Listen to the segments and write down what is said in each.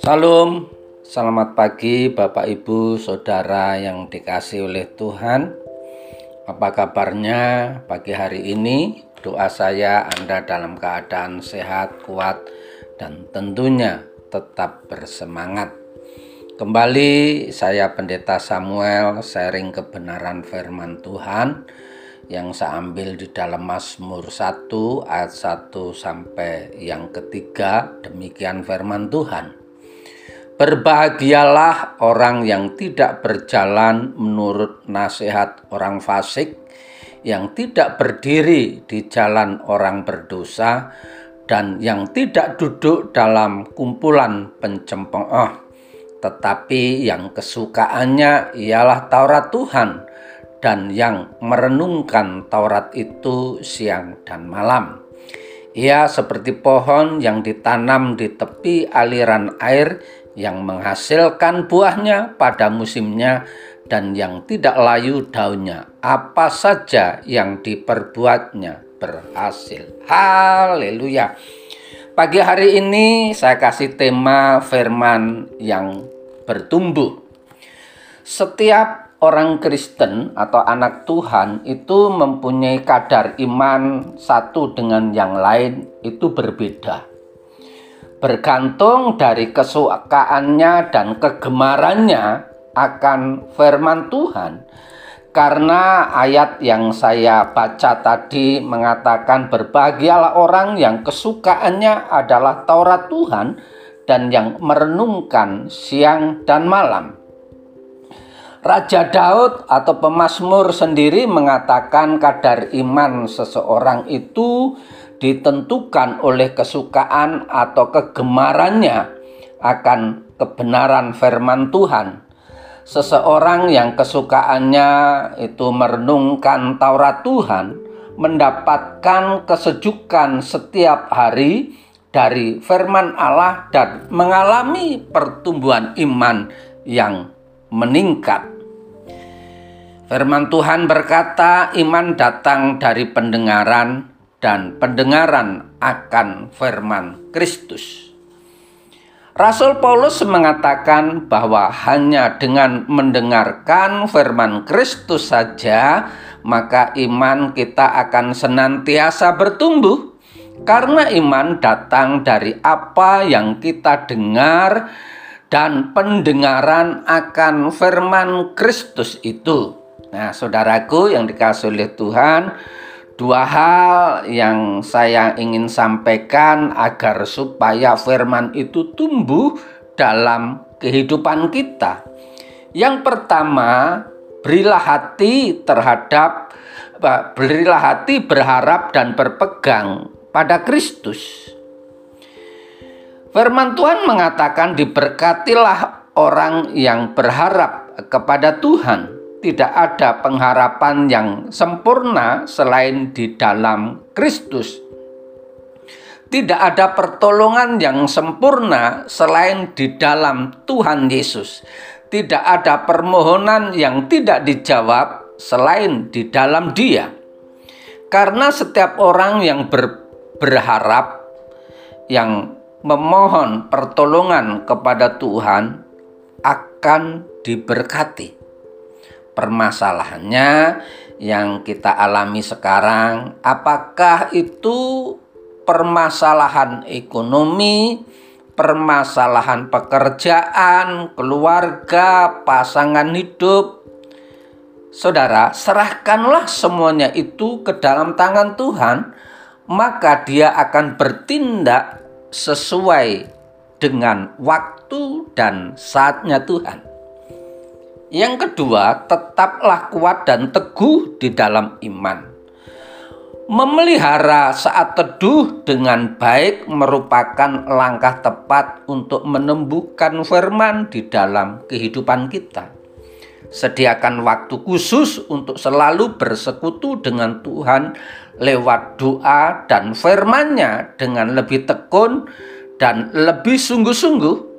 Salam, selamat pagi Bapak Ibu Saudara yang dikasih oleh Tuhan. Apa kabarnya pagi hari ini? Doa saya Anda dalam keadaan sehat, kuat, dan tentunya tetap bersemangat. Kembali saya Pendeta Samuel sharing kebenaran firman Tuhan yang saya ambil di dalam Mazmur 1 ayat 1 sampai yang ketiga demikian firman Tuhan. Berbahagialah orang yang tidak berjalan menurut nasihat orang fasik, yang tidak berdiri di jalan orang berdosa, dan yang tidak duduk dalam kumpulan pencemooh, tetapi yang kesukaannya ialah Taurat Tuhan, dan yang merenungkan Taurat itu siang dan malam. Ia seperti pohon yang ditanam di tepi aliran air yang menghasilkan buahnya pada musimnya dan yang tidak layu daunnya. Apa saja yang diperbuatnya berhasil. Haleluya. Pagi hari ini saya kasih tema firman yang bertumbuh. Setiap orang Kristen atau anak Tuhan itu mempunyai kadar iman satu dengan yang lain itu berbeda bergantung dari kesukaannya dan kegemarannya akan firman Tuhan. Karena ayat yang saya baca tadi mengatakan berbahagialah orang yang kesukaannya adalah Taurat Tuhan dan yang merenungkan siang dan malam. Raja Daud atau pemazmur sendiri mengatakan kadar iman seseorang itu ditentukan oleh kesukaan atau kegemarannya akan kebenaran firman Tuhan. Seseorang yang kesukaannya itu merenungkan Taurat Tuhan mendapatkan kesejukan setiap hari dari firman Allah dan mengalami pertumbuhan iman yang meningkat. Firman Tuhan berkata, "Iman datang dari pendengaran, dan pendengaran akan firman Kristus. Rasul Paulus mengatakan bahwa hanya dengan mendengarkan firman Kristus saja, maka iman kita akan senantiasa bertumbuh, karena iman datang dari apa yang kita dengar, dan pendengaran akan firman Kristus itu. Nah, saudaraku yang dikasih oleh Tuhan, Dua hal yang saya ingin sampaikan agar supaya firman itu tumbuh dalam kehidupan kita. Yang pertama, berilah hati terhadap berilah hati berharap dan berpegang pada Kristus. Firman Tuhan mengatakan diberkatilah orang yang berharap kepada Tuhan tidak ada pengharapan yang sempurna selain di dalam Kristus. Tidak ada pertolongan yang sempurna selain di dalam Tuhan Yesus. Tidak ada permohonan yang tidak dijawab selain di dalam Dia. Karena setiap orang yang ber, berharap, yang memohon pertolongan kepada Tuhan, akan diberkati permasalahannya yang kita alami sekarang, apakah itu permasalahan ekonomi, permasalahan pekerjaan, keluarga, pasangan hidup? Saudara, serahkanlah semuanya itu ke dalam tangan Tuhan, maka Dia akan bertindak sesuai dengan waktu dan saatnya Tuhan. Yang kedua, tetaplah kuat dan teguh di dalam iman. Memelihara saat teduh dengan baik merupakan langkah tepat untuk menumbuhkan firman di dalam kehidupan kita. Sediakan waktu khusus untuk selalu bersekutu dengan Tuhan lewat doa dan firman-Nya dengan lebih tekun dan lebih sungguh-sungguh.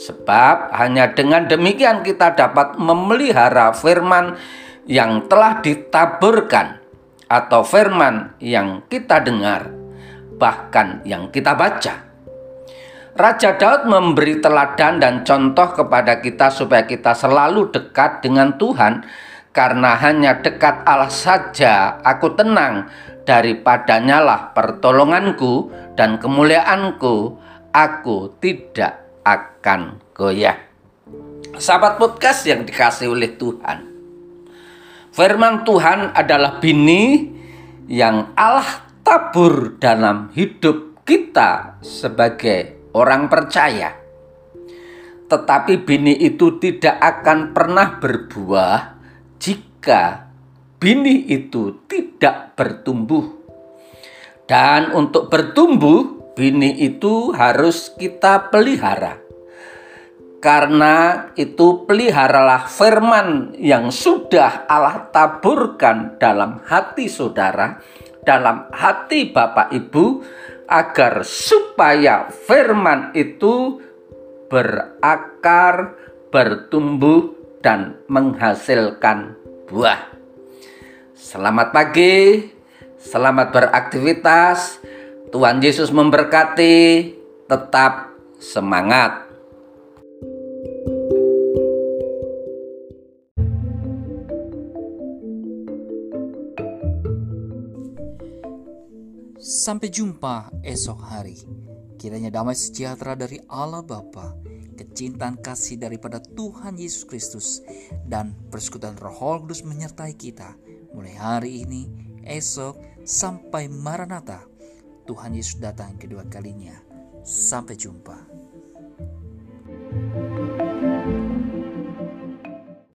Sebab hanya dengan demikian kita dapat memelihara firman yang telah ditaburkan atau firman yang kita dengar, bahkan yang kita baca. Raja Daud memberi teladan dan contoh kepada kita supaya kita selalu dekat dengan Tuhan karena hanya dekat Allah saja aku tenang daripadanya lah pertolonganku dan kemuliaanku aku tidak akan goyah. Sahabat podcast yang dikasih oleh Tuhan. Firman Tuhan adalah bini yang Allah tabur dalam hidup kita sebagai orang percaya. Tetapi bini itu tidak akan pernah berbuah jika bini itu tidak bertumbuh. Dan untuk bertumbuh, bini itu harus kita pelihara karena itu peliharalah firman yang sudah Allah taburkan dalam hati saudara, dalam hati Bapak Ibu, agar supaya firman itu berakar, bertumbuh, dan menghasilkan buah. Selamat pagi, selamat beraktivitas. Tuhan Yesus memberkati, tetap semangat. Sampai jumpa esok hari. Kiranya damai sejahtera dari Allah Bapa, kecintaan kasih daripada Tuhan Yesus Kristus, dan persekutuan Roh Kudus menyertai kita mulai hari ini, esok, sampai Maranatha. Tuhan Yesus datang kedua kalinya. Sampai jumpa. thank you